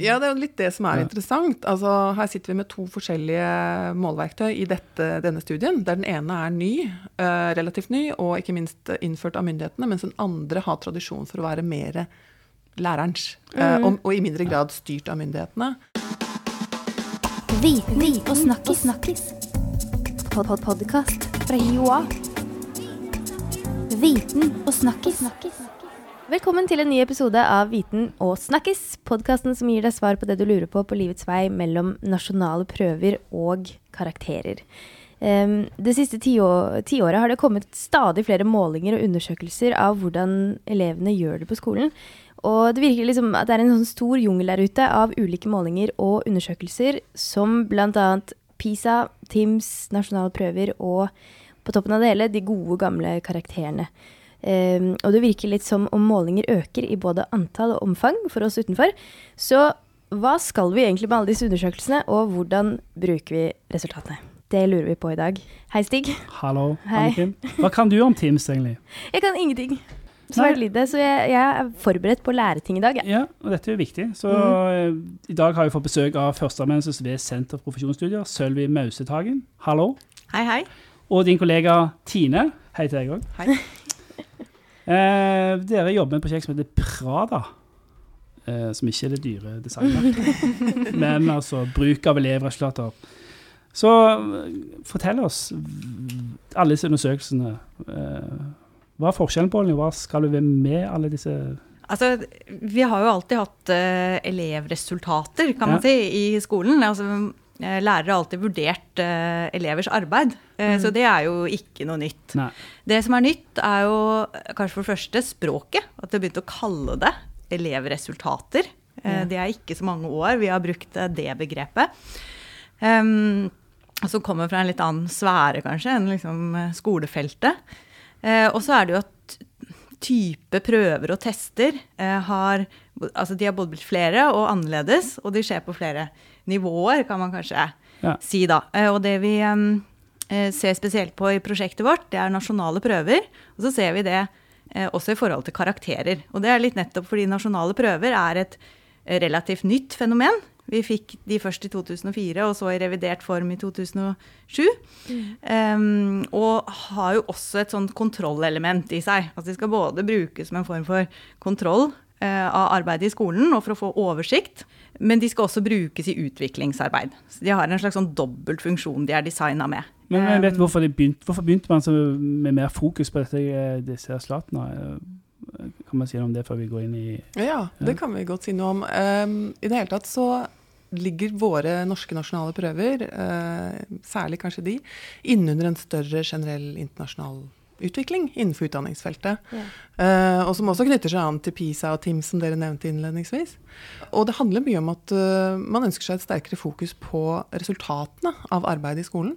Ja, det er jo litt det som er Ja. interessant. Altså, her sitter vi med to forskjellige målverktøy i dette, denne studien. Der den ene er ny, eh, relativt ny, og ikke minst innført av myndighetene, mens den andre har tradisjon for å være mer lærerens, eh, og, og i mindre grad styrt av myndighetene. Viten og snakkis. snakkis. Pod -pod Podkast fra Joa. Viten og snakkis. Velkommen til en ny episode av Viten og snakkis, podkasten som gir deg svar på det du lurer på på livets vei mellom nasjonale prøver og karakterer. Um, det siste tiå- tiåret har det kommet stadig flere målinger og undersøkelser av hvordan elevene gjør det på skolen. Og det virker liksom at det er en sånn stor jungel der ute av ulike målinger og undersøkelser, som bl.a. PISA, TIMS, nasjonale prøver og på toppen av det hele de gode, gamle karakterene. Um, og det virker litt som om målinger øker i både antall og omfang for oss utenfor. Så hva skal vi egentlig med alle disse undersøkelsene, og hvordan bruker vi resultatene? Det lurer vi på i dag. Hei, Stig. Hallo, Hei. Anniken. Hva kan du om Teams, egentlig? Jeg kan ingenting. Svært lite, så jeg, jeg er forberedt på å lære ting i dag. Ja, Ja, og dette er jo viktig. Så mm. i dag har vi fått besøk av førsteamanuensis ved Senter for profesjonsstudier, Sølvi Mausetagen. Hallo. Hei, hei. Og din kollega Tine. Hei til deg òg. Eh, dere jobber med et prosjekt som heter Prada. Eh, som ikke er det dyre designmerket, men altså bruk av elevresultater. Så fortell oss, alle disse undersøkelsene. Eh, hva er forskjellen på dem, og hva skal du med alle disse Altså, vi har jo alltid hatt uh, elevresultater, kan man Ja. si, i skolen. Altså, lærere har alltid vurdert uh, elevers arbeid, eh, så det er jo ikke noe nytt. Nei. Det som er nytt, er jo eh, kanskje for det første språket. At vi har begynt å kalle det elevresultater. Eh, Det er ikke så mange år vi har brukt eh, det begrepet. Um, som kommer fra en litt annen sfære, kanskje, enn liksom eh, skolefeltet. Eh, og så er det jo at type prøver og tester eh, har Altså de har både blitt flere og annerledes, og de skjer på flere nivåer, kan man kanskje Ja. si da. Eh, og det vi eh, ser spesielt på i prosjektet vårt, det er nasjonale prøver. Og så ser vi det eh, også i forhold til karakterer. Og det er litt nettopp fordi nasjonale prøver er et relativt nytt fenomen. Vi fikk de først i 2004, og så i revidert form i 2007. Um, og har jo også et sånt kontrollelement i seg. Altså de skal både brukes som en form for kontroll uh, av arbeidet i skolen og for å få oversikt, men de skal også brukes i utviklingsarbeid. Så de har en slags sånn dobbelt funksjon de er designa med. Men jeg vet Em, hvorfor, de begynte, hvorfor begynte man med mer fokus på dette, eh, disse resultatene? Eh, Kan man si noe om det før vi går inn i Ja, det kan vi godt si noe om. Um, I det hele tatt så ligger våre norske nasjonale prøver, uh, særlig kanskje de, innunder en større generell internasjonal utvikling innenfor utdanningsfeltet. Eh, og som også knytter seg an til PISA og TIMS, som dere nevnte innledningsvis. Og det handler mye om at uh, man ønsker seg et sterkere fokus på resultatene av arbeidet i skolen.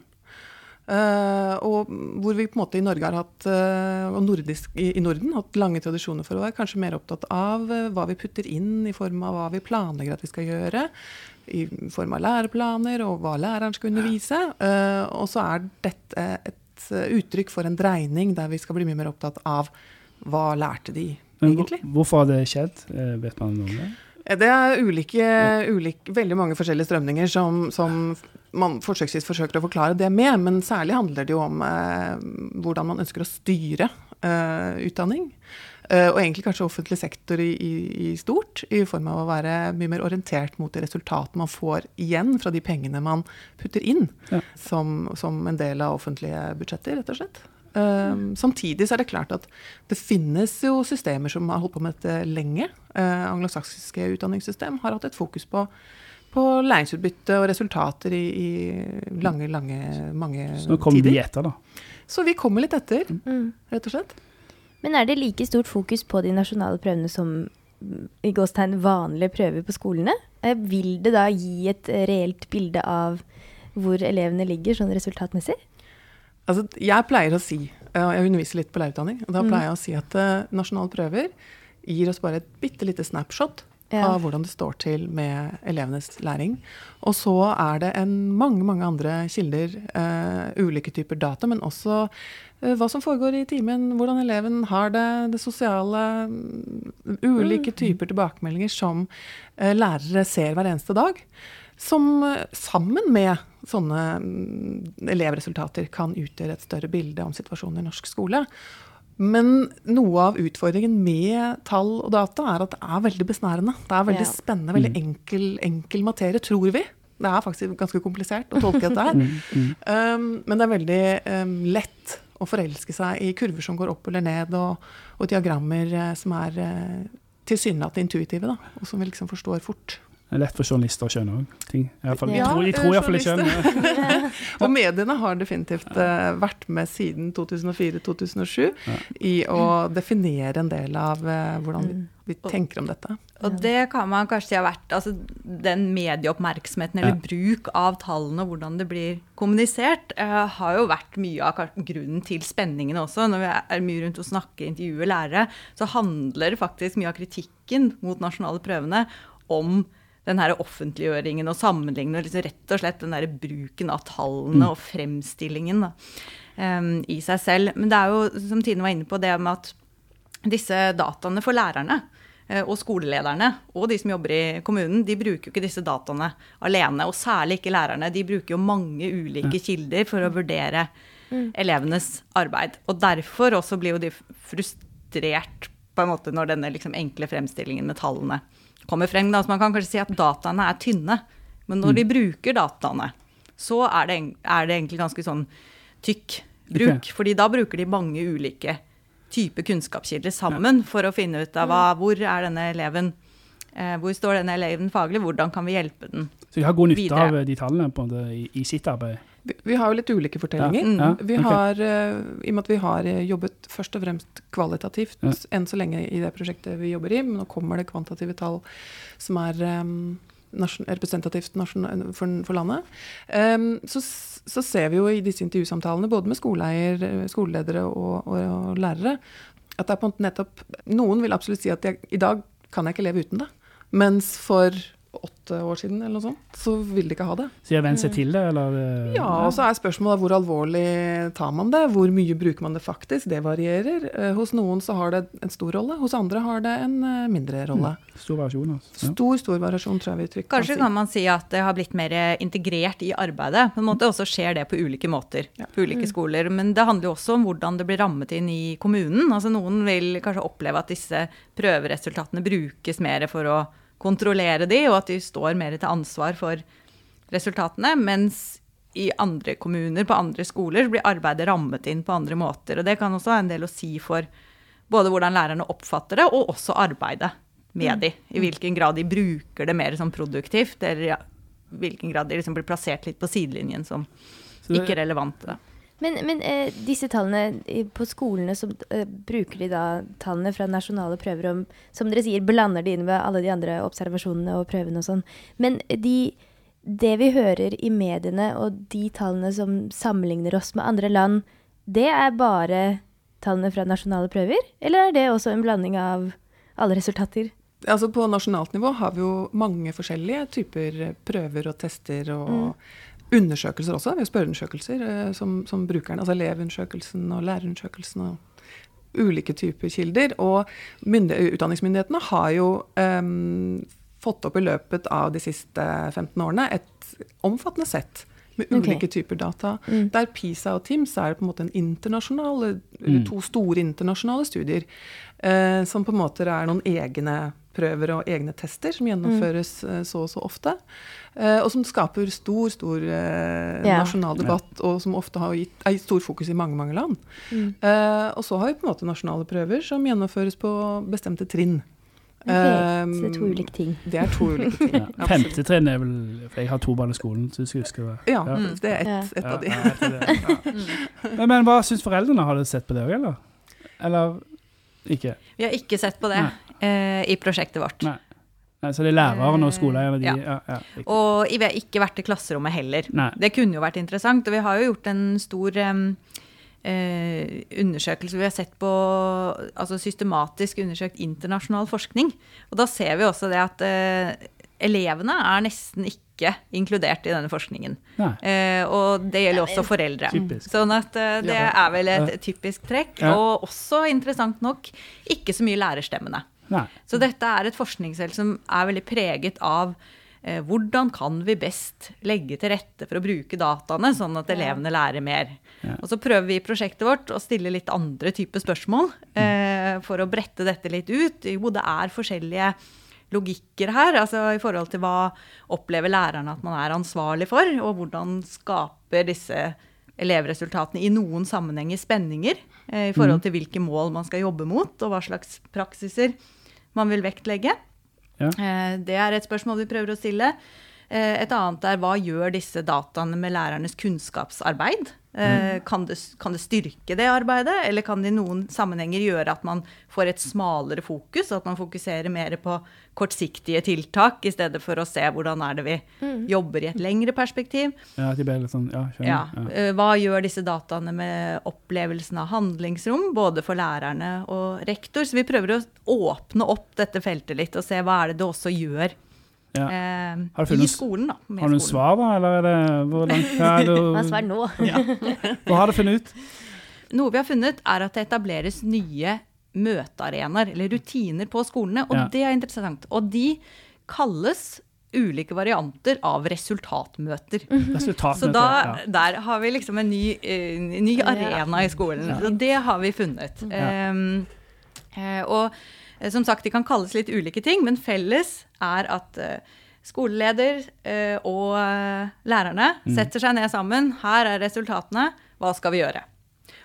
Uh, og hvor vi på en måte i Norge har hatt, og nordisk, i, i Norden hatt lange tradisjoner for å være kanskje mer opptatt av hva vi putter inn i form av hva vi planlegger at vi skal gjøre. I form av læreplaner og hva læreren skal undervise. Og så er dette et uttrykk for en dreining der vi skal bli mye mer opptatt av hva lærte de Men egentlig. Hvorfor har det skjedd? Eh, Vet man noe om det? Eh, Det er ulike, ulike, veldig mange forskjellige strømninger som, som man forsøksvis forsøker å forklare det med, men særlig handler det jo om eh, hvordan man ønsker å styre eh, utdanning. Eh, og egentlig kanskje offentlig sektor i, i, i stort, i form av å være mye mer orientert mot de resultatene man får igjen fra de pengene man putter inn Ja. som, som en del av offentlige budsjetter, rett og slett. Um, samtidig så er det klart at det finnes jo systemer som har holdt på med dette lenge. Uh, anglosaksiske utdanningssystem har hatt et fokus på, på læringsutbytte og resultater i, i lange, lange, mange tider. Så nå kommer tider. vi etter, da. Så vi kommer litt etter, Mm. rett og slett. Men er det like stort fokus på de nasjonale prøvene som i gåstegn vanlige prøver på skolene? Eh, Vil det da gi et eh, reelt bilde av hvor elevene ligger sånn resultatmessig? Altså, jeg pleier å si, og jeg underviser litt på lærerutdanning, og da Mm. pleier jeg å si at uh, nasjonale prøver gir oss bare et bitte lite snapshot Ja. av hvordan det står til med elevenes læring. Og så er det en mange, mange andre kilder, uh, ulike typer data, men også uh, hva som foregår i timen, hvordan eleven har det, det sosiale uh, Ulike typer tilbakemeldinger som eh, lærere ser hver eneste dag. Som sammen med sånne mm, elevresultater kan utgjøre et større bilde om situasjonen i norsk skole. Men noe av utfordringen med tall og data er at det er veldig besnærende. Det er veldig Ja. spennende, veldig enkel, enkel materie, tror vi. Det er faktisk ganske komplisert å tolke dette her. Um, men det er veldig um, lett å forelske seg i kurver som går opp eller ned, og, og diagrammer eh, som er uh, tilsynelatende intuitive, da, og som vi liksom forstår fort. Det er lett for journalister å skjønne òg ting. I fall, Ja, jeg tror, jeg tror i hvert fall jeg skjønner. Og mediene har definitivt uh, vært med siden 2004-2007 i å definere en del av uh, hvordan vi, vi tenker om dette. Og det kan man kanskje si har vært altså, den medieoppmerksomheten eller Ja. bruk av tallene og hvordan det blir kommunisert, uh, har jo vært mye av grunnen til spenningene også. Når vi er mye rundt og snakker, intervjuer lærere, så handler faktisk mye av kritikken mot nasjonale prøvene om den her offentliggjøringen og sammenligne og liksom rett og slett den der bruken av tallene og fremstillingen da, um, i seg selv. Men det er jo, som Tine var inne på, det med at disse dataene for lærerne eh, og skolelederne og de som jobber i kommunen, de bruker jo ikke disse dataene alene. Og særlig ikke lærerne. De bruker jo mange ulike kilder for å vurdere elevenes arbeid. Og derfor også blir jo de frustrert på en måte når denne liksom enkle fremstillingen med tallene kommer frem. Da. Så man kan kanskje si at dataene er tynne. Men når de bruker dataene, så er det, er det egentlig ganske sånn tykk bruk. Okay. Fordi da bruker de mange ulike typer kunnskapskilder sammen for å finne ut av hva, hvor er denne eleven, eh, hvor står denne eleven faglig, hvordan kan vi hjelpe den. videre? Så de har god nytte Videre. av de tallene på det, i, i sitt arbeid. Vi, vi har jo litt ulike fortellinger. Ja, ja, Vi ok. har, uh, I og med at vi har eh, jobbet først og fremst kvalitativt Ja. enn så lenge i det prosjektet vi jobber i, men nå kommer det kvantitative tall som er um, representativt nasjon- for, for landet. Um, så, så ser vi jo i disse intervjusamtalene, både med skoleeier, eh, skoleledere og, og, og lærere, at det er på en måte nettopp Noen vil absolutt si at jeg, i dag kan jeg ikke leve uten det. Mens for åtte år siden eller noe sånt, så vil de ikke ha det. Så de har vent seg til det, eller? eh, Ja, og så er spørsmålet hvor alvorlig tar man det? Hvor mye bruker man det faktisk? Det varierer. Eh, Hos noen så har det en stor rolle, hos andre har det en eh, mindre rolle. Stor variasjon, altså. Ja. Stor, stor variasjon, tror jeg vi trykker Kanskje kan kan man si at det har blitt mer integrert i arbeidet. På en måte også skjer det på ulike måter Ja. på ulike skoler. Men det handler jo også om hvordan det blir rammet inn i kommunen. Altså Noen vil kanskje oppleve at disse prøveresultatene brukes mer for å kontrollere de, og at de står mer til ansvar for resultatene. Mens i andre kommuner, på andre skoler, blir arbeidet rammet inn på andre måter. Og det kan også ha en del å si for både hvordan lærerne oppfatter det, og også arbeidet med de. I hvilken grad de bruker det mer sånn produktivt, eller i hvilken grad de liksom blir plassert litt på sidelinjen som ikke relevante. Men, men eh, disse tallene på skolene, som eh, bruker de da tallene fra nasjonale prøver om Som dere sier, blander de inn med alle de andre observasjonene og prøvene og sånn. Men de, det vi hører i mediene, og de tallene som sammenligner oss med andre land, det er bare tallene fra nasjonale prøver? Eller er det også en blanding av alle resultater? Altså På nasjonalt nivå har vi jo mange forskjellige typer prøver og tester og undersøkelser også. Vi har spørreundersøkelser eh, som, som brukerne, altså elevundersøkelsen og lærerundersøkelsen og ulike typer kilder. Og utdanningsmyndighetene har jo um, fått opp i løpet av de siste 15 årene et omfattende sett med ulike ulike typer data. Mm. Der PISA og TIMS er på en måte en internasjonal, eller to store internasjonale studier, eh, som på en måte er noen egne prøver og egne tester som gjennomføres mm. så og så ofte. Eh, og som skaper stor, stor eh, yeah. nasjonal debatt, og som ofte har gitt, er gitt stor fokus i mange, mange land. Mm. Eh, og så har vi på en måte nasjonale prøver som gjennomføres på bestemte trinn. Ok, så det er to Um, ulike ting. Det er to ulike ting. Ja. Femte trinn er vel For jeg har to barn i skolen, så jeg skal huske det. Ja, Ja. det er ett et av de. jeg. Men, men hva syns foreldrene? Har dere sett på det òg, eller? Eller ikke? Vi har ikke sett på det uh, i prosjektet vårt. Nei. Nei, så det er læreren og skoleeierne, de Ja. ja, ja. Og vi har ikke vært i klasserommet heller. Nei. Det kunne jo vært interessant. Og vi har jo gjort en stor em, eh, undersøkelser vi har sett på altså systematisk undersøkt internasjonal forskning. Og da ser vi også det at eh, elevene er nesten ikke inkludert i denne forskningen. Eh, og det gjelder også foreldre. Typisk. Sånn at eh, det er vel et typisk trekk. Ja. Og også interessant nok ikke så mye lærerstemmene. Nei. Så dette er et forskningsfelt som er veldig preget av hvordan kan vi best legge til rette for å bruke dataene, sånn at elevene lærer mer. Og så prøver vi i prosjektet vårt å stille litt andre typer spørsmål eh, for å brette dette litt ut. Jo, det er forskjellige logikker her, altså i forhold til hva opplever lærerne at man er ansvarlig for, og hvordan skaper disse elevresultatene i noen sammenhenger spenninger eh, i forhold til hvilke mål man skal jobbe mot, og hva slags praksiser man vil vektlegge. Ja. Eh, Det er et spørsmål vi prøver å stille. Eh, Et annet er hva gjør disse dataene med lærernes kunnskapsarbeid? Eh, Kan det, kan det styrke det arbeidet, eller kan det i noen sammenhenger gjøre at man får et smalere fokus, at man fokuserer mer på kortsiktige tiltak i stedet for å se hvordan er det vi jobber i et lengre perspektiv? Ja, at de ble litt sånn Ja, skjønner. Ja. Ja. eh, Hva gjør disse dataene med opplevelsen av handlingsrom, både for lærerne og rektor? Så vi prøver å åpne opp dette feltet litt og se hva er det det også gjør Ja. eh, Har du i skolen. da. Har du noen svar, da? Eller er det hvor langt er du Hva svar nå? Hva har du funnet ut? Noe vi har funnet, er at det etableres nye møtearenaer, eller rutiner, på skolene. Og Ja. det er interessant. Og de kalles ulike varianter av resultatmøter. resultatmøter Så da, ja. der har vi liksom en ny, uh, ny arena i skolen. Og det har vi funnet. Ja. Um, eh, og som sagt, de kan kalles litt ulike ting, men felles er at eh, skoleleder eh, og eh, lærerne setter seg ned sammen. Her er resultatene. Hva skal vi gjøre?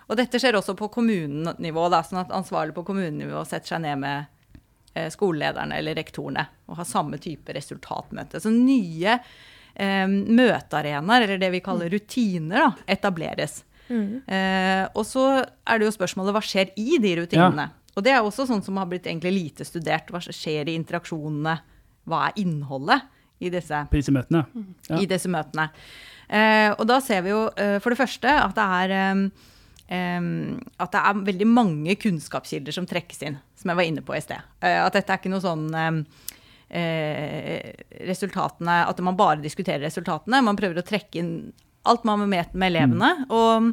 Og dette skjer også på kommunenivå, da, sånn at ansvarlig på kommunenivå setter seg ned med eh, skolelederne eller rektorene og har samme type resultatmøte. Så nye eh, møtearenaer, eller det vi kaller rutiner, da, etableres. Eh, og så er det jo spørsmålet hva skjer i de rutinene? Og det er også sånn som har blitt egentlig lite studert. Hva skjer i interaksjonene? Hva er innholdet i disse møtene. Ja. i disse møtene. Eh, og da ser vi jo eh, for det første at det er eh, at det er veldig mange kunnskapskilder som trekkes inn, som jeg var inne på i sted. Eh, at dette er ikke noe sånn eh, resultatene At man bare diskuterer resultatene. Man prøver å trekke inn alt man har med med elevene. Og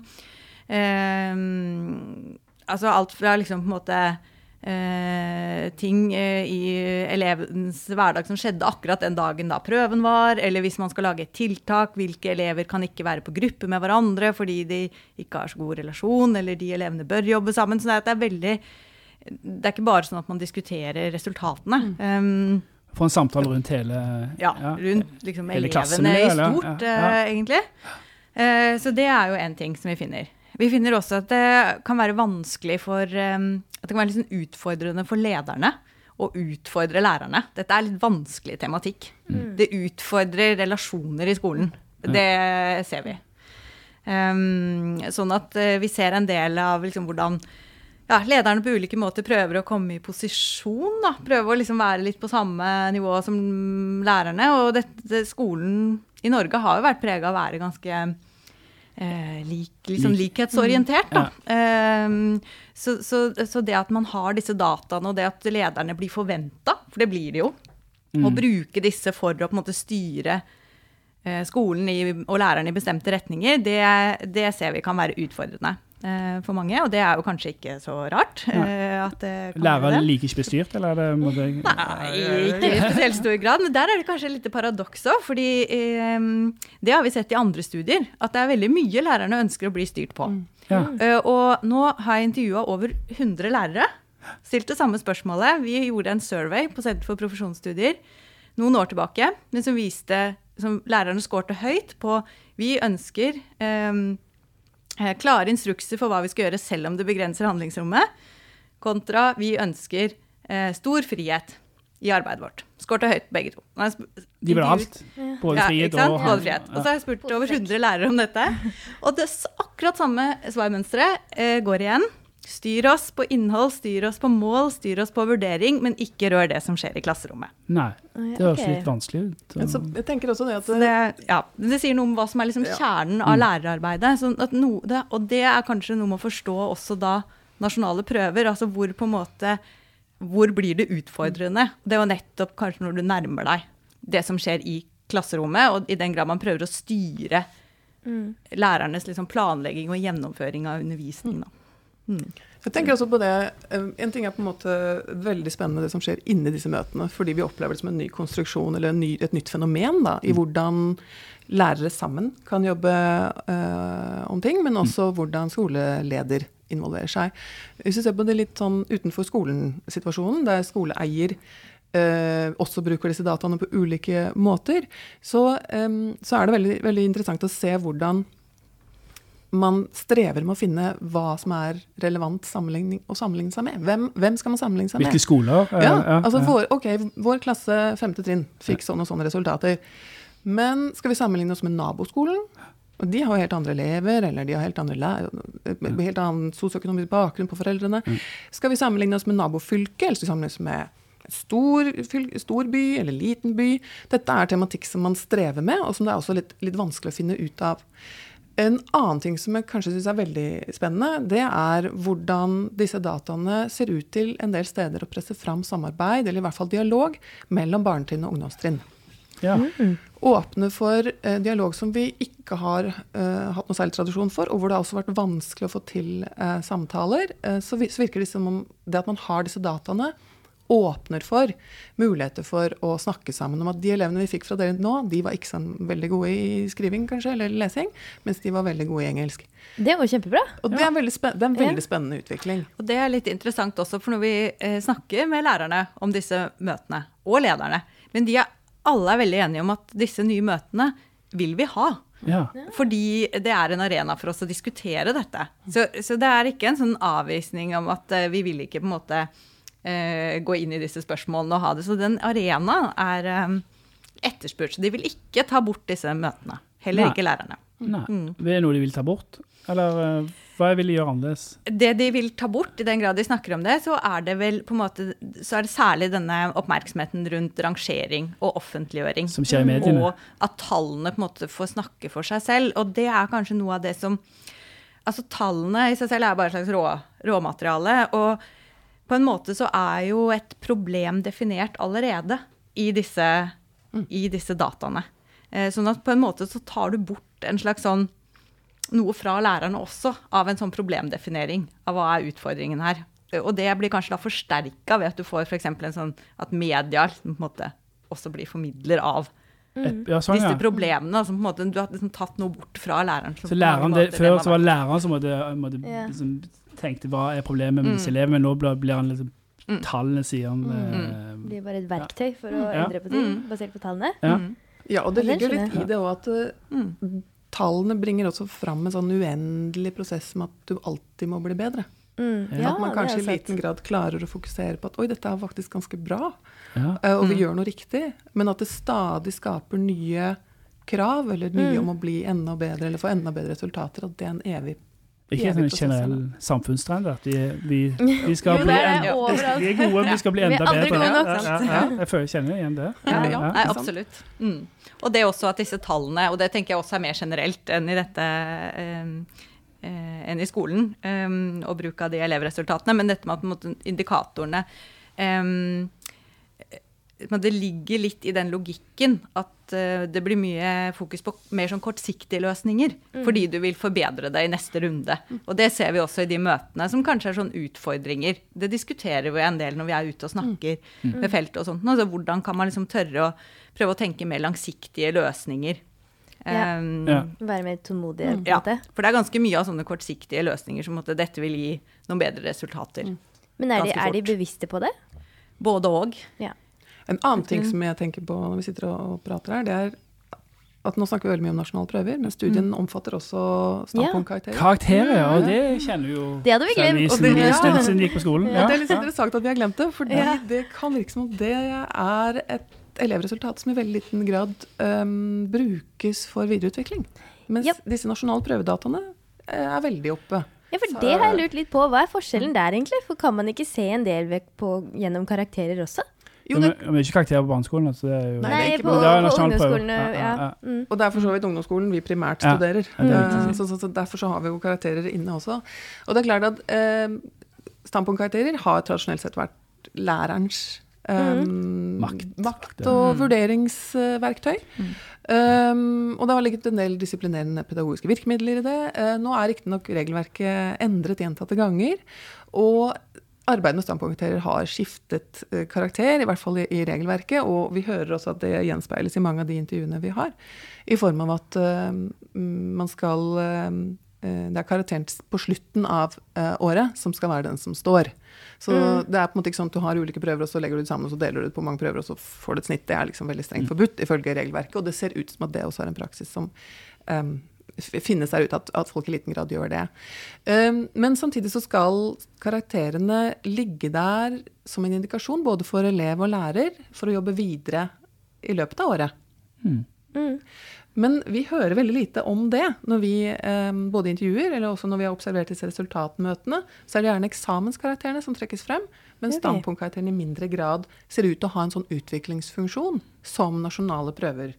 em, altså alt fra liksom på en måte Uh, ting uh, i elevens hverdag som skjedde akkurat den dagen da prøven var, eller hvis man skal lage et tiltak, hvilke elever kan ikke være på gruppe med hverandre fordi de ikke har så god relasjon, eller de elevene bør jobbe sammen. Så det er, det er veldig Det er ikke bare sånn at man diskuterer resultatene. Um, Få en samtale rundt hele ja, rundt liksom Hele elevene i stort, Ja, ja. Uh, egentlig. Eh, så det er jo en ting som vi finner. Vi finner også at det kan være vanskelig for eh, At det kan være litt sånn utfordrende for lederne å utfordre lærerne. Dette er litt vanskelig tematikk. Det utfordrer relasjoner i skolen. Det ser vi. Um, sånn at eh, vi ser en del av liksom hvordan ja, lederne på ulike måter prøver å komme i posisjon. Da. Prøver å liksom være litt på samme nivå som lærerne. Og dette, skolen i Norge har jo vært prega av å være ganske eh, lik, liksom likhetsorientert. Da. Ehm, så, så, så det at man har disse dataene, og det at lederne blir forventa, for det blir de jo, Mm. å bruke disse for å på en måte styre eh, skolen i, og lærerne i bestemte retninger, det, det ser vi kan være utfordrende for mange. Og det er jo kanskje ikke så rart. eh, at det kan Lærere liker ikke bestyrt, eller er det måtte jeg Nei, ikke i spesielt stor grad. Men der er det kanskje et lite paradoks òg. fordi eh, det har vi sett i andre studier. At det er veldig mye lærerne ønsker å bli styrt på. Ja. Eh, og nå har jeg intervjua over 100 lærere. Stilt det samme spørsmålet. Vi gjorde en survey på Senter for profesjonsstudier noen år tilbake, men som viste som lærerne skårte høyt på Vi ønsker eh, eh, klare instrukser for hva vi skal gjøre selv om det begrenser handlingsrommet, kontra vi ønsker eh, stor frihet i arbeidet vårt. Skårte høyt begge to. De vil ha alt. Både frihet ja, og Både frihet. Og så har jeg spurt over 100 lærere om dette. Og det akkurat samme svarmønsteret eh, går igjen. Styr oss på innhold, styr oss på mål, styr oss på vurdering, men ikke rør det som skjer i klasserommet. Nei, det høres okay. litt vanskelig ut. Så, jeg tenker også det at det, ja, det sier noe om hva som er liksom Ja. kjernen av lærerarbeidet. Sånn at no, det, og det er kanskje noe med å forstå også da nasjonale prøver. Altså hvor på en måte Hvor blir det utfordrende? Det er jo nettopp kanskje når du nærmer deg det som skjer i klasserommet, og i den grad man prøver å styre Mm. lærernes liksom planlegging og gjennomføring av undervisning. Da. Mm. Jeg tenker også på det, eh, En ting er på en måte veldig spennende det som skjer inni disse møtene, fordi vi opplever det som en ny konstruksjon eller en ny, et nytt fenomen da, i hvordan lærere sammen kan jobbe øh, om ting, men også hvordan skoleleder involverer seg. Hvis vi ser på det litt sånn utenfor skolen-situasjonen, der skoleeier eh, også bruker disse dataene på ulike måter, så, eh, så er det veldig, veldig interessant å se hvordan man strever med å finne hva som er relevant å sammenligne seg med. Hvem, hvem skal man sammenligne seg med? Hvilke skoler? eh, Ja, altså ja. Vår, ok, vår klasse femte trinn fikk sånne og sånne resultater. Men skal vi sammenligne oss med naboskolen? De har jo helt andre elever, eller de har helt, helt annen sosioøkonomisk bakgrunn på foreldrene. Skal vi sammenligne oss med nabofylket, eller skal vi sammenligne oss med stor, stor by eller liten by? Dette er tematikk som man strever med, og som det er også litt, litt vanskelig å finne ut av. En annen ting som jeg kanskje syns er veldig spennende, det er hvordan disse dataene ser ut til en del steder å presse fram samarbeid, eller i hvert fall dialog, mellom barnetrinn og ungdomstrinn. Ja. Åpne for eh, dialog som vi ikke har eh, hatt noe særlig tradisjon for, og hvor det har også vært vanskelig å få til eh, samtaler. Eh, så, vi, så virker det som om det at man har disse dataene, åpner for muligheter for å snakke sammen om at de elevene vi fikk fra dere nå, de var ikke så veldig gode i skriving kanskje, eller lesing, mens de var veldig gode i engelsk. Det var kjempebra. Og det, er, veldig spen det er en veldig spennende utvikling. Og det er litt interessant også, for når vi eh, snakker med lærerne om disse møtene, og lederne, men de er alle er veldig enige om at disse nye møtene vil vi ha. Ja. Fordi det er en arena for oss å diskutere dette. Så, så det er ikke en sånn avvisning om at eh, vi vil ikke på en måte eh, gå inn i disse spørsmålene og ha det. Så den arena er eh, etterspurt. Så de vil ikke ta bort disse møtene. Heller Nei. ikke lærerne. Nei. Mm. Det er noe de vil ta bort? Eller eh, hva vil de gjøre annerledes? Det de vil ta bort, i den grad de snakker om det, så er det vel på en måte Så er det særlig denne oppmerksomheten rundt rangering og offentliggjøring. Som skjer i mediene? Og at tallene på en måte får snakke for seg selv. Og det er kanskje noe av det som Altså tallene i seg selv er bare et slags rå, råmateriale. Og på en måte så er jo et problem definert allerede i disse, i disse dataene. Eh, sånn at på en måte så tar du bort en slags sånn noe fra lærerne også, av en sånn problemdefinering av hva er utfordringen her. Og det blir kanskje da forsterka ved at du får f.eks. en sånn at media på en måte også blir formidler av Et, ja, sånn, disse problemene. Altså på en måte, du har liksom tatt noe bort fra læreren. som Så læreren, det, før så var det læreren som måtte, måtte yeah. liksom, tenkte hva er problemet med Mm. disse elevene, men nå blir, blir han liksom Mm. Tallene sier han Det blir bare et verktøy for å Ja. endre på ting, Mm. basert på tallene. Ja. Mm. Ja, og det ligger litt i det òg at eh, Mm. tallene bringer også fram en sånn uendelig prosess med at du alltid må bli bedre. Mm. Ja, at man kanskje i liten grad klarer å fokusere på at oi, dette er faktisk ganske bra, Ja. eh, og vi Mm. gjør noe riktig. Men at det stadig skaper nye krav, eller nye Mm. om å bli enda bedre, eller få enda bedre resultater. At det er en evig Ikke en sånn generell samfunnstrend at vi, vi, vi skal Jo, bli det er vi er gode, vi skal bli Vi er enda bedre. gode nok. Ja, ja, ja. Jeg føler, kjenner igjen det. Ja, Ja, Nei, absolutt. Mm. Og det er også at disse tallene, og det tenker jeg også er mer generelt enn i dette eh, eh, enn i skolen, eh, og bruk av de elevresultatene, men dette med at en indikatorene det ligger litt i den logikken at eh, det blir mye fokus på mer sånn kortsiktige løsninger. Fordi du vil forbedre deg i neste runde. Og det ser vi også i de møtene som kanskje er sånn utfordringer. Det diskuterer vi en del når vi er ute og snakker med feltet og sånt. Altså, hvordan kan man liksom tørre å prøve å tenke mer langsiktige løsninger? Ja. Um, Ja. Være mer tålmodig? Mm. ja, for det er ganske mye av sånne kortsiktige løsninger som at dette vil gi noen bedre resultater. Men er de, er de bevisste på det? Både og. Ja. En annen ting som jeg tenker på når vi sitter og, prater her, det er at nå snakker vi veldig mye om nasjonale prøver, men studien omfatter også standpunktkarakterer. Karakterer, ja, og det kjenner vi jo Det hadde vi glemt. det- ja. siden vi gikk på skolen. Og Ja. det er litt interessant at vi har glemt det, for Ja. det kan virke som om det er et elevresultat som i veldig liten grad um, brukes for videreutvikling. Mens yep. disse nasjonale prøvedataene eh, er veldig oppe. Ja, for Så- det har jeg lurt litt på. Hva er forskjellen der, egentlig? For kan man ikke se en del vekk på, gjennom karakterer også? Jo, Men det, er ikke karakterer på barneskolen. Altså, det er jo, Nei, det er ikke på, Men det er på ungdomsskolen. Ja, Ja, ja. Mm. og det er for så vidt ungdomsskolen vi primært studerer. det er. Eh, så, så, så derfor så har vi jo karakterer inne også. Og det er klart at eh, standpunktkarakterer har tradisjonelt sett vært lærerens Um, Makt. makt og vurderingsverktøy. Um, og det har ligget en del disiplinerende pedagogiske virkemidler i det. Uh, nå er riktignok regelverket endret gjentatte ganger. Og arbeidet med standpunktkarakterer har skiftet uh, karakter, i hvert fall i, i regelverket. Og vi hører også at det gjenspeiles i mange av de intervjuene vi har. I form av at uh, man skal uh, Det er karakteren på slutten av uh, året som skal være den som står. Så det er på en måte ikke sånn at du har ulike prøver, og så legger du det sammen, og så deler du det på mange prøver, og så får du et snitt. Det er liksom veldig strengt forbudt ifølge regelverket, og det ser ut som at det også er en praksis som um, f- seg ut at, at folk i liten grad gjør det. Um, men samtidig så skal karakterene ligge der som en indikasjon både for elev og lærer for å jobbe videre i løpet av året. Mm. Mm. Men vi hører veldig lite om det når vi eh, både intervjuer, eller også når vi har observert disse resultatmøtene. Så er det gjerne eksamenskarakterene som trekkes frem, mens standpunktkarakterene i mindre grad ser ut til å ha en sånn utviklingsfunksjon som nasjonale prøver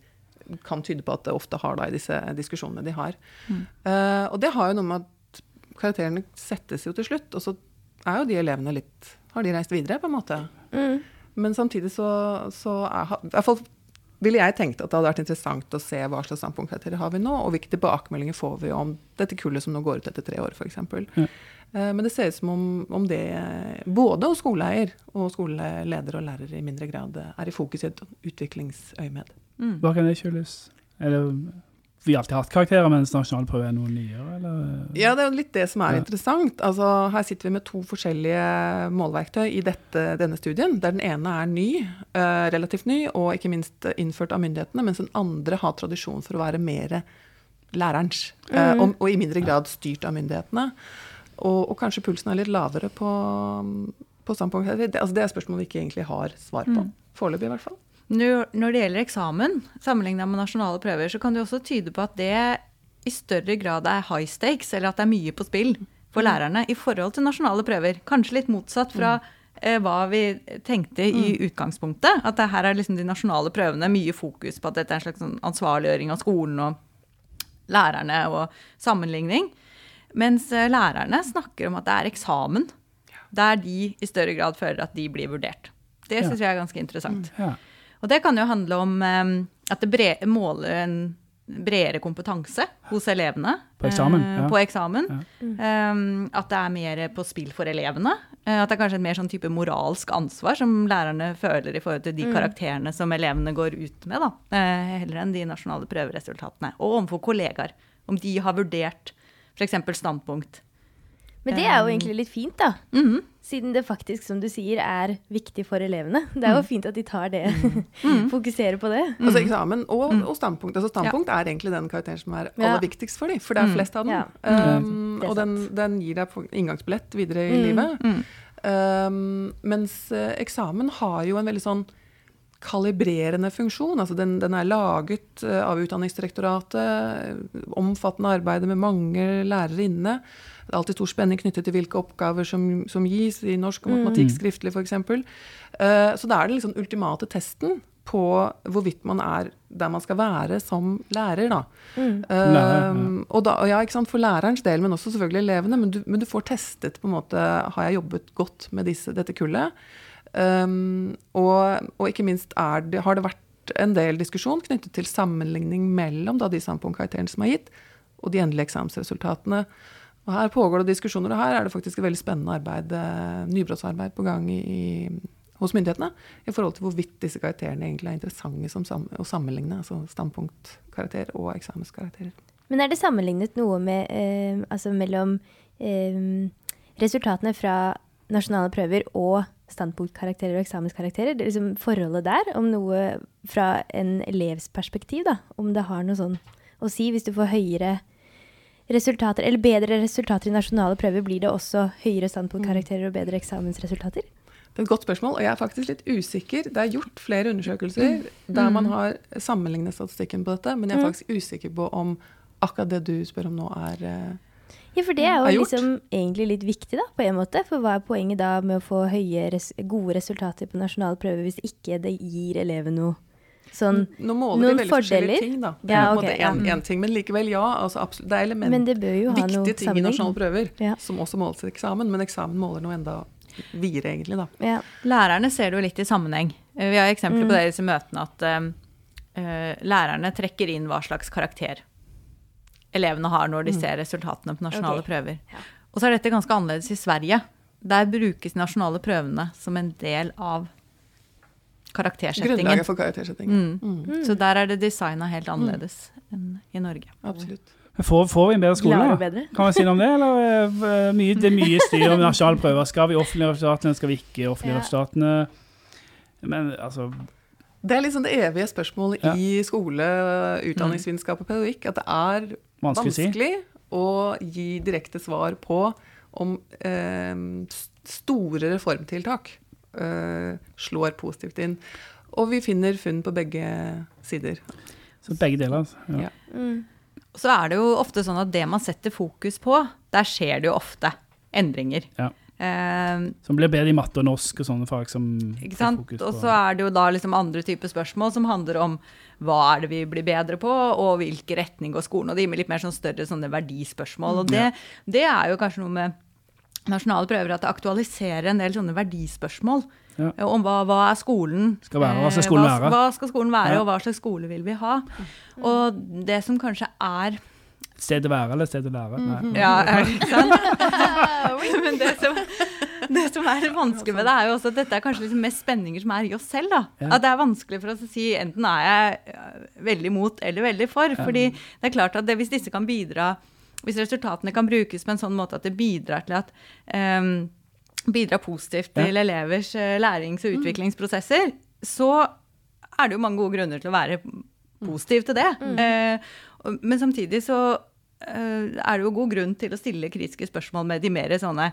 kan tyde på at det ofte har da i disse diskusjonene de har. Eh, og det har jo noe med at karakterene settes jo til slutt, og så er jo de elevene litt Har de reist videre, på en måte? Mm. Men samtidig så, så er, i hvert fall ville jeg tenkt at det hadde vært interessant å se hva slags standpunktkarakterer har vi nå, og hvilke tilbakemeldinger får vi om dette kullet som nå går ut etter tre år, f.eks. Ja. Eh, Men det ser ut som om, om det både hos skoleeier og skoleleder og lærer i mindre grad er i fokus i et utviklingsøyemed. Mm. Hva kan det skyldes? Er vi har alltid hatt karakterer, mens nasjonalprøve er noe nyere, eller? Ja, det er jo litt det som er Ja. interessant. Altså, her sitter vi med to forskjellige målverktøy i dette, denne studien. Der den ene er ny, eh, relativt ny, og ikke minst innført av myndighetene, mens den andre har tradisjon for å være mer lærerens, eh, og, og i mindre grad styrt av myndighetene. Og, og kanskje pulsen er litt lavere på, på standpunkt. Det, altså, det er spørsmål vi ikke egentlig har svar på. Foreløpig, i hvert fall. Når det gjelder eksamen, sammenlignet med nasjonale prøver, så kan det også tyde på at det i større grad er high stakes, eller at det er mye på spill for lærerne i forhold til nasjonale prøver. Kanskje litt motsatt fra eh, hva vi tenkte i utgangspunktet. At det her er liksom de nasjonale prøvene mye fokus på at dette er en slags sånn ansvarliggjøring av skolen og lærerne og sammenligning. Mens eh, lærerne snakker om at det er eksamen der de i større grad føler at de blir vurdert. Det syns jeg er ganske interessant. Ja. Og det kan jo handle om eh, at det bre måler en bredere kompetanse hos elevene. På eksamen, eh, ja. På eksamen. Ja. Um, at det er mer på spill for elevene. Eh, at det er kanskje et mer sånn type moralsk ansvar som lærerne føler i forhold til de karakterene som elevene går ut med, da. Uh, heller enn de nasjonale prøveresultatene. Og overfor kollegaer. Om de har vurdert f.eks. standpunkt. Men det er jo egentlig litt fint, da. Mhm. Siden det faktisk, som du sier, er viktig for elevene. Det er jo fint at de tar det, fokuserer på det. Altså eksamen og, og standpunkt. Altså standpunkt er egentlig den karakteren som er aller Ja. viktigst for dem, for det er flest av dem. Ja. Um, og den, den gir deg inngangsbillett videre i livet. Um, mens eh, eksamen har jo en veldig sånn kalibrerende funksjon. Altså den, den er laget eh, av Utdanningsdirektoratet, omfattende arbeid med mange lærere inne. Det er alltid stor spenning knyttet til hvilke oppgaver som, som gis i norsk og matematikk skriftlig f.eks. Uh, så da er det liksom ultimate testen på hvorvidt man er der man skal være som lærer. Da. lærer, ja. Um, og da, ja, ikke sant, For lærerens del, men også selvfølgelig elevene. Men du, men du får testet på en måte Har jeg jobbet godt med disse, dette kullet? Um, og, og ikke minst er det, har det vært en del diskusjon knyttet til sammenligning mellom da, de standpunktkarakterene som er gitt, og de endelige eksamensresultatene. Og Her pågår det diskusjoner, og her er det faktisk et veldig spennende arbeid, eh, nybrottsarbeid på gang i, hos myndighetene i forhold til hvorvidt disse karakterene egentlig er interessante sam å sammenligne. Altså standpunktkarakter og eksamenskarakterer. Men er det sammenlignet noe med, eh, altså mellom eh, resultatene fra nasjonale prøver og standpunktkarakterer og eksamenskarakterer? Det er liksom forholdet der, om noe fra en elevs perspektiv, da? Om det har noe sånn å si hvis du får høyere resultater, eller bedre resultater i nasjonale prøver, blir det også høyere standpunktkarakterer og bedre eksamensresultater? Det er et godt spørsmål, og jeg er faktisk litt usikker. Det er gjort flere undersøkelser der man har sammenlignet statistikken på dette, men jeg er faktisk usikker på om akkurat det du spør om nå, er Ja, for det er jo liksom egentlig litt viktig, da, på en måte. For hva er poenget da med å få høye gode resultater på nasjonale prøver hvis ikke det gir eleven noe sånn Nå måler Noen de veldig forskjellige fordeler? ting, da. Ja, okay, en ja. en, en ting, men likevel, ja. Altså, absolutt, det er element, Men det bør jo ha noe viktige ting i nasjonale prøver Ja. som også måles i eksamen, men eksamen måler noe enda videre, egentlig, da. Ja. Lærerne ser det jo litt i sammenheng. Eh, Vi har eksempler Mm. på det i disse møtene at eh, eh, lærerne trekker inn hva slags karakter elevene har når de ser resultatene på nasjonale okay. prøver. Ja. Og så er dette ganske annerledes i Sverige. Der brukes de nasjonale prøvene som en del av karaktersettingen. Grunnlaget for karaktersettingen. Mm. Så der er det designa helt annerledes enn i Norge. Absolutt. Får, får vi en bedre skole, da? Kan vi si noe om det? Eller eh, mye, det er mye styr om nasjonale prøver. Skal vi offentliggjøre resultatene, skal vi ikke offentliggjøre Ja. resultatene? Men altså Det er liksom det evige spørsmålet Ja. i skole, utdanningsvitenskap og pedagogikk, at det er vanskelig vanskelig å gi direkte svar på om eh, store reformtiltak slår positivt inn. Og vi finner funn på begge sider. Så begge deler. Altså. Ja. Ja. Mm. Så er det jo ofte sånn at det man setter fokus på, der skjer det jo ofte endringer. Ja. Eh, Som blir bedre i matte og norsk og sånne fag som Ikke sant? fokus Og så er det jo da liksom andre typer spørsmål som handler om hva er det vi blir bedre på, og hvilken retning går skolen. Og de med litt mer sånn større sånne verdispørsmål. Og det, det er jo kanskje noe med nasjonale prøver at det aktualiserer en del sånne verdispørsmål. Ja. eh, Om hva, hva er skolen? Skal være, hva skal eh, skolen være? Hva skal skolen være, Ja. og hva slags skole vil vi ha? Og det som kanskje er sted å være eller sted å lære? Nei. ja, er det ikke sant? Men det som, det som er vanskelig med det, er jo også at dette er kanskje liksom mest spenninger som er i oss selv. da. At det er vanskelig for oss å si enten er jeg øh, veldig mot eller veldig for. fordi det er klart at det, hvis disse kan bidra, hvis resultatene kan brukes på en sånn måte at det bidrar til at um, bidrar positivt Ja. til elevers eh, lærings- og utviklingsprosesser, så er det jo mange gode grunner til å være positiv til det. Mm. og- men samtidig så eh, er det jo god grunn til å stille kritiske spørsmål med de mer sånne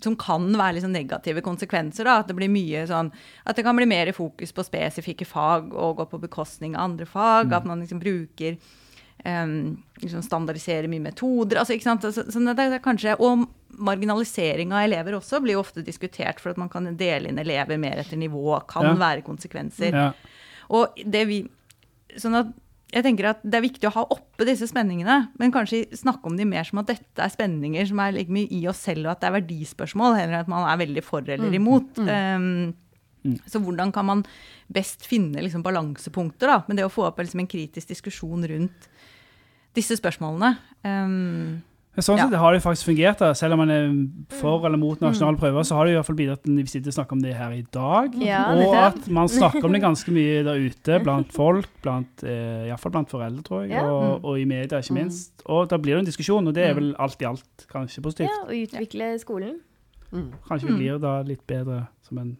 som kan være liksom negative konsekvenser. Da. At det blir mye sånn At det kan bli mer fokus på spesifikke fag og gå på bekostning av andre fag. At man liksom bruker um, liksom standardisere mye metoder. Altså, ikke sant? Så, så det er kanskje, og marginalisering av elever også blir jo ofte diskutert for at man kan dele inn elever mer etter nivå. Kan Ja. være konsekvenser. Ja. Og det vi Sånn at jeg tenker at det er viktig å ha oppe disse spenningene, men kanskje snakke om de mer som at dette er spenninger som er like mye i oss selv, og at det er verdispørsmål, heller enn at man er veldig for eller imot. Um, Så hvordan kan man best finne liksom balansepunkter da, med det å få opp liksom en kritisk diskusjon rundt disse spørsmålene? Um, sånn Sånn Ja. sett har det faktisk fungert. da. Selv om man er for eller mot nasjonale prøver, så har det i hvert fall bidratt til at vi sitter og snakker om det her i dag. Ja, og at man snakker om det ganske mye der ute, blant folk, blant, eh, iallfall blant foreldre, tror jeg, Ja. og, og i media, ikke minst. Og da blir det en diskusjon, og det er vel alt i alt kanskje positivt. ja, og utvikle skolen. Mm. Kanskje vi blir da litt bedre som en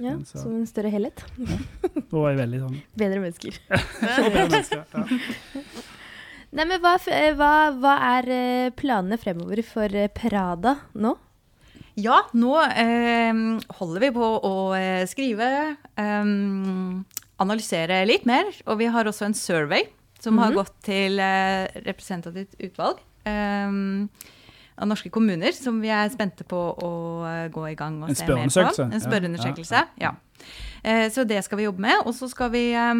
ja, Ja, som en større helhet. ja. Og er veldig sånn Bedre mennesker. bedre mennesker, ja. Nei, men hva, eh, hva, hva er eh, planene fremover for eh, Prada nå? Ja, nå eh, holder vi på å skrive, eh, analysere litt mer. Og vi har også en survey som har gått til eh, representativt utvalg eh, av norske kommuner, som vi er spente på å eh, gå i gang og En se mer på. spørreundersøkelse. En Ja, spørreundersøkelse, ja. Eh, så det skal vi jobbe med. Og så skal vi eh,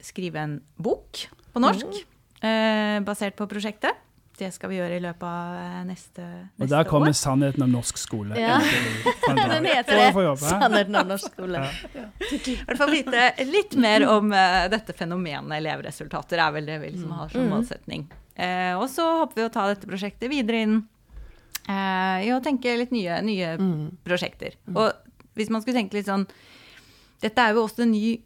skrive en bok på norsk, eh, basert på prosjektet. Det skal vi gjøre i løpet av eh, neste, neste Og der kommer år. sannheten om norsk skole. Ja. Den heter det. jobbe. Sannheten om norsk skole. I hvert fall vite litt mer om uh, dette fenomenet elevresultater, er vel det vi liksom har som målsetning. Uh, og så håper vi å ta dette prosjektet videre inn i å tenke litt nye, nye prosjekter. Og hvis man skulle tenke litt sånn Dette er jo også en ny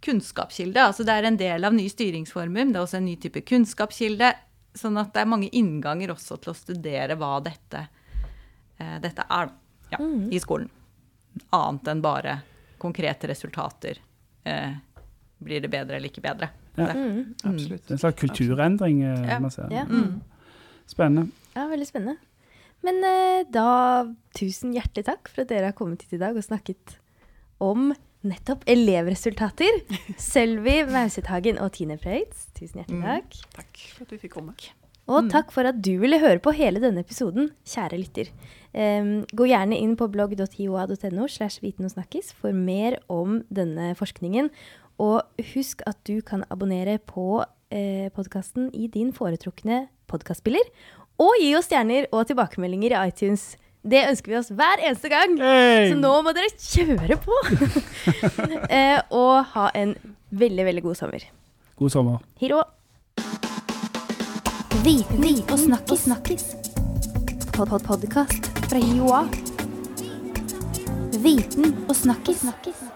kunnskapskilde. altså Det er en del av ny styringsformer, men det er også en ny type kunnskapskilde. Sånn at det er mange innganger også til å studere hva dette, eh, dette er ja, i skolen. Annet enn bare konkrete resultater. Eh, blir det bedre eller ikke bedre? Ja. Mm. Absolutt. Det er en slags kulturendring eh, Ja. man ser. Ja. Spennende. ja, veldig spennende. Men eh, da, tusen hjertelig takk for at dere har kommet hit i dag og snakket om nettopp elevresultater. Sølvi Mausethagen og Tine Preitz, tusen hjertelig takk. Takk for at vi fikk komme. Og takk for at du ville høre på hele denne episoden, kjære lytter. Um, gå gjerne inn på blogg.hioa.no slash viten og snakkis for mer om denne forskningen. Og husk at du kan abonnere på eh, podkasten i din foretrukne podkastspiller. Og gi oss stjerner og tilbakemeldinger i iTunes. Det ønsker vi oss hver eneste gang. Hey! Så nå må dere kjøre på! eh, og ha en veldig, veldig god sommer. God sommer. Hiro. Viten og snakkis. snakkis. Pod -pod Podkast fra Joa. Viten og snakkis. snakkis.